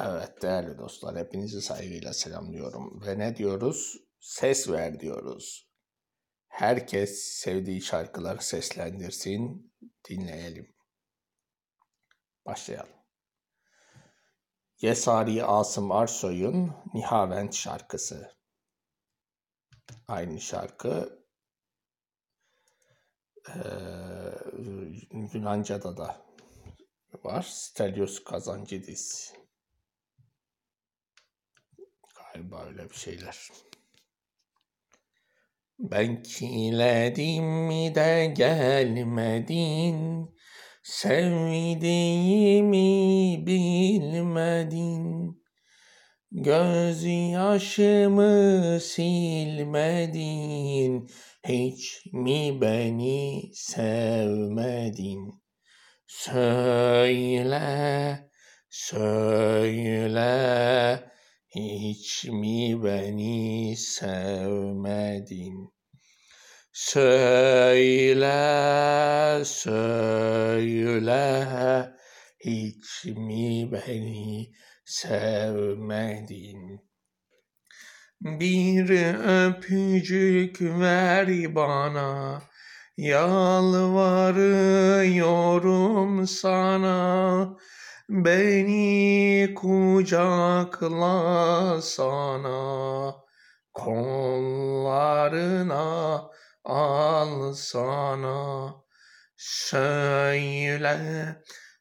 Evet değerli dostlar hepinizi saygıyla selamlıyorum. Ve ne diyoruz? Ses ver diyoruz. Herkes sevdiği şarkıları seslendirsin, dinleyelim. Başlayalım. Yesari Asım Arsoy'un Nihavent şarkısı. Aynı şarkı ee, Yunanca'da da var. Stelios Kazancidis. Galiba öyle bir şeyler. Ben kiledim de gelmedin, sevdiğimi bilmedin. Göz yaşımı silmedin, hiç mi beni sevmedin? Söyle, söyle, hiç mi beni sevmedin? Söyle, söyle, hiç mi beni sevmedin? Bir öpücük ver bana, yalvarıyorum sana. Beni kucakla sana, kollarına al sana. Söyle,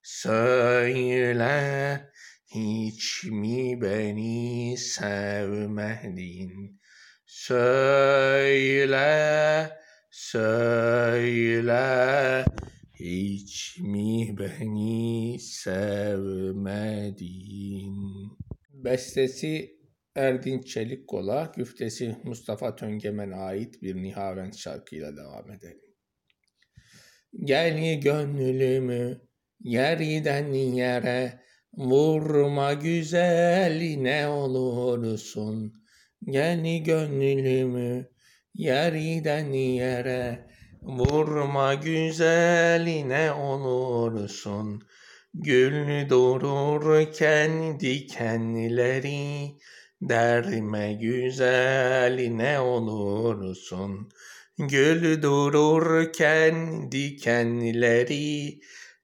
söyle, hiç mi beni sevmedin? Söyle, söyle, hiç mi beni sevmedin? Bestesi Erdinç Çelikkol'a, güftesi Mustafa Töngemen'e ait bir Nihavent şarkıyla devam edelim. Gel gönlümü yerden yere vurma güzel ne olursun. Gel gönlümü yerden yere Vurma güzeline olursun. Gül dururken dikenleri derme güzeline olursun. Gül dururken dikenleri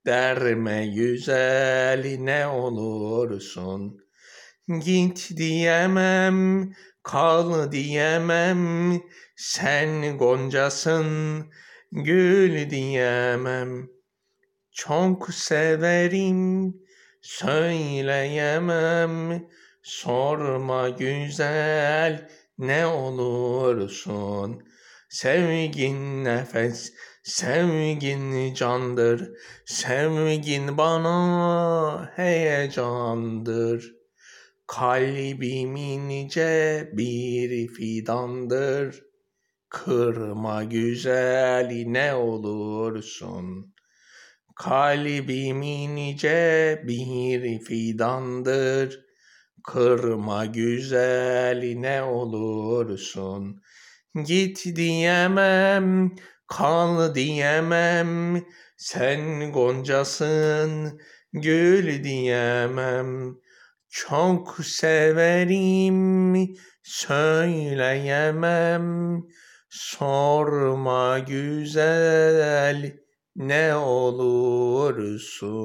derme güzeline olursun. Git diyemem, kal diyemem, sen goncasın, gül diyemem. Çok severim, söyleyemem. Sorma güzel, ne olursun. Sevgin nefes, sevgin candır. Sevgin bana heyecandır. Kalbim ince bir fidandır. Kırma güzel ne olursun. Kalbim ince bir fidandır. Kırma güzel ne olursun. Git diyemem, kal diyemem. Sen goncasın, gül diyemem. Çok severim, söyleyemem. Sorma güzel ne olursun.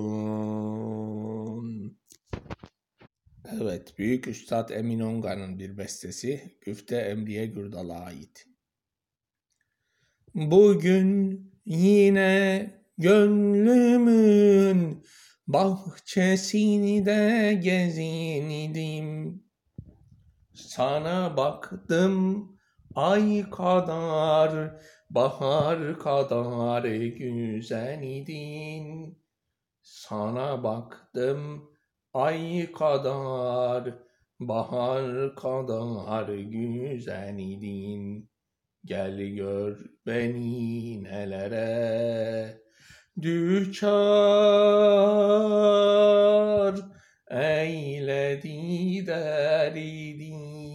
Evet, Büyük Üstad Emin Onga'nın bir bestesi Güfte Emriye Gürdal'a ait. Bugün yine gönlümün bahçesini de gezindim. Sana baktım Ay kadar, bahar kadar güzel idin. Sana baktım ay kadar, bahar kadar güzel idin. Gel gör beni nelere düçar eyledi deridin.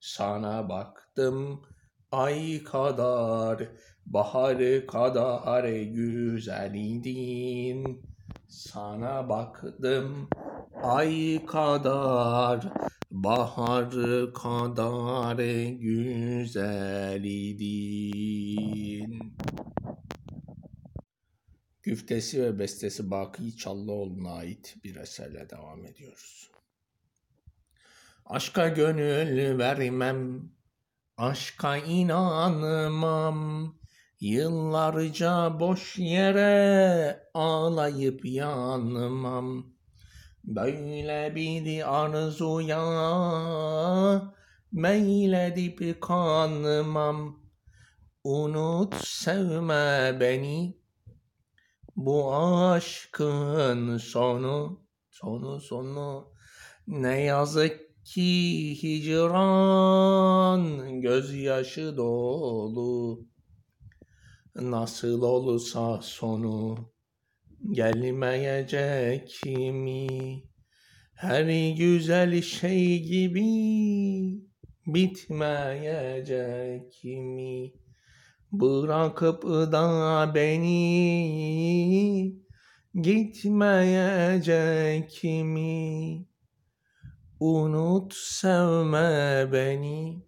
Sana baktım ay kadar, bahar kadar güzel idin. Sana baktım Ay kadar, bahar kadar güzel idin. Güftesi ve bestesi Baki Çallıoğlu'na ait bir eserle devam ediyoruz. Aşka gönül vermem, aşka inanmam. Yıllarca boş yere ağlayıp yanmam. Böyle bir arzuya meyledip kanmam. Unut sevme beni, bu aşkın sonu, sonu sonu. Ne yazık ki hicran gözyaşı dolu. Nasıl olsa sonu gelmeyecek mi? Her güzel şey gibi bitmeyecek mi? Bırakıp da beni gitmeyecek mi? Unut sevme beni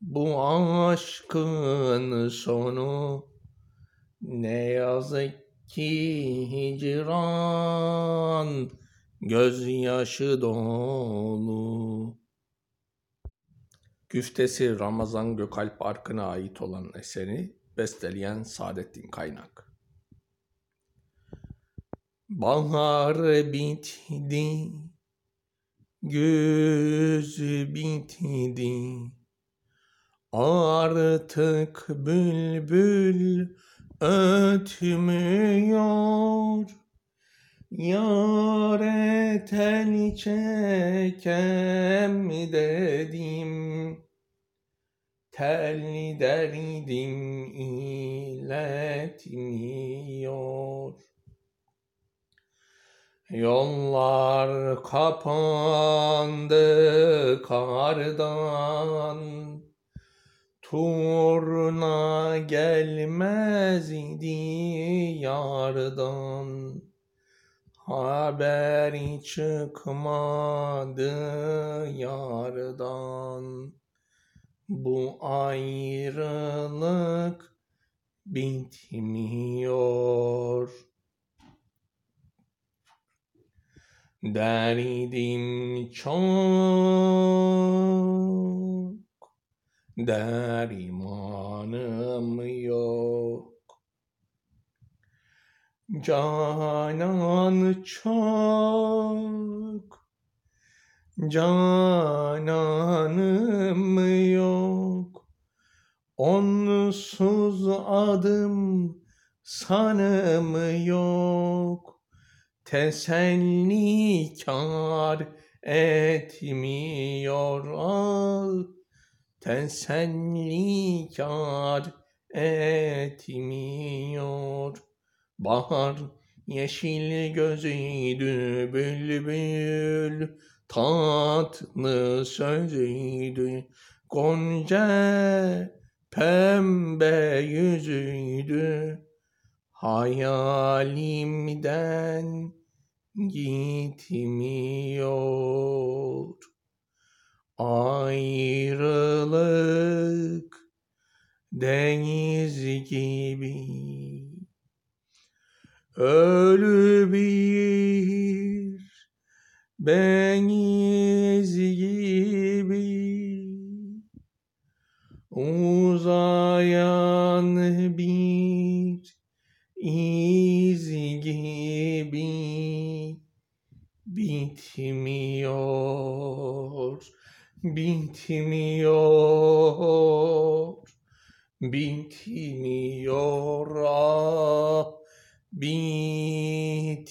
bu aşkın sonu ne yazık ki hicran gözyaşı dolu. Güftesi Ramazan Gökalp Arkın'a ait olan eseri besteleyen Saadettin Kaynak. Bahar bitti, güz bitti, Artık bülbül ötmüyor. Yare tel çekem dedim. Tel derdim iletmiyor. Yollar kapandı kardan. Turna gelmezdi yardan. Haber çıkmadı yardan. Bu ayrılık bitmiyor Derdim çok dermanım yok. Canan çok, cananım yok. Onsuz adım sanım yok. Teselli kar etmiyor ah teselli kar etmiyor. Bahar yeşil gözüydü bülbül, tatlı sözüydü. Gonca pembe yüzüydü, hayalimden gitmiyor. Ayrılık deniz gibi. Ölü bir deniz gibi. Uzayan bir iz gibi bitmiyor, bitmiyor, bitmiyor, ah, bitmiyor.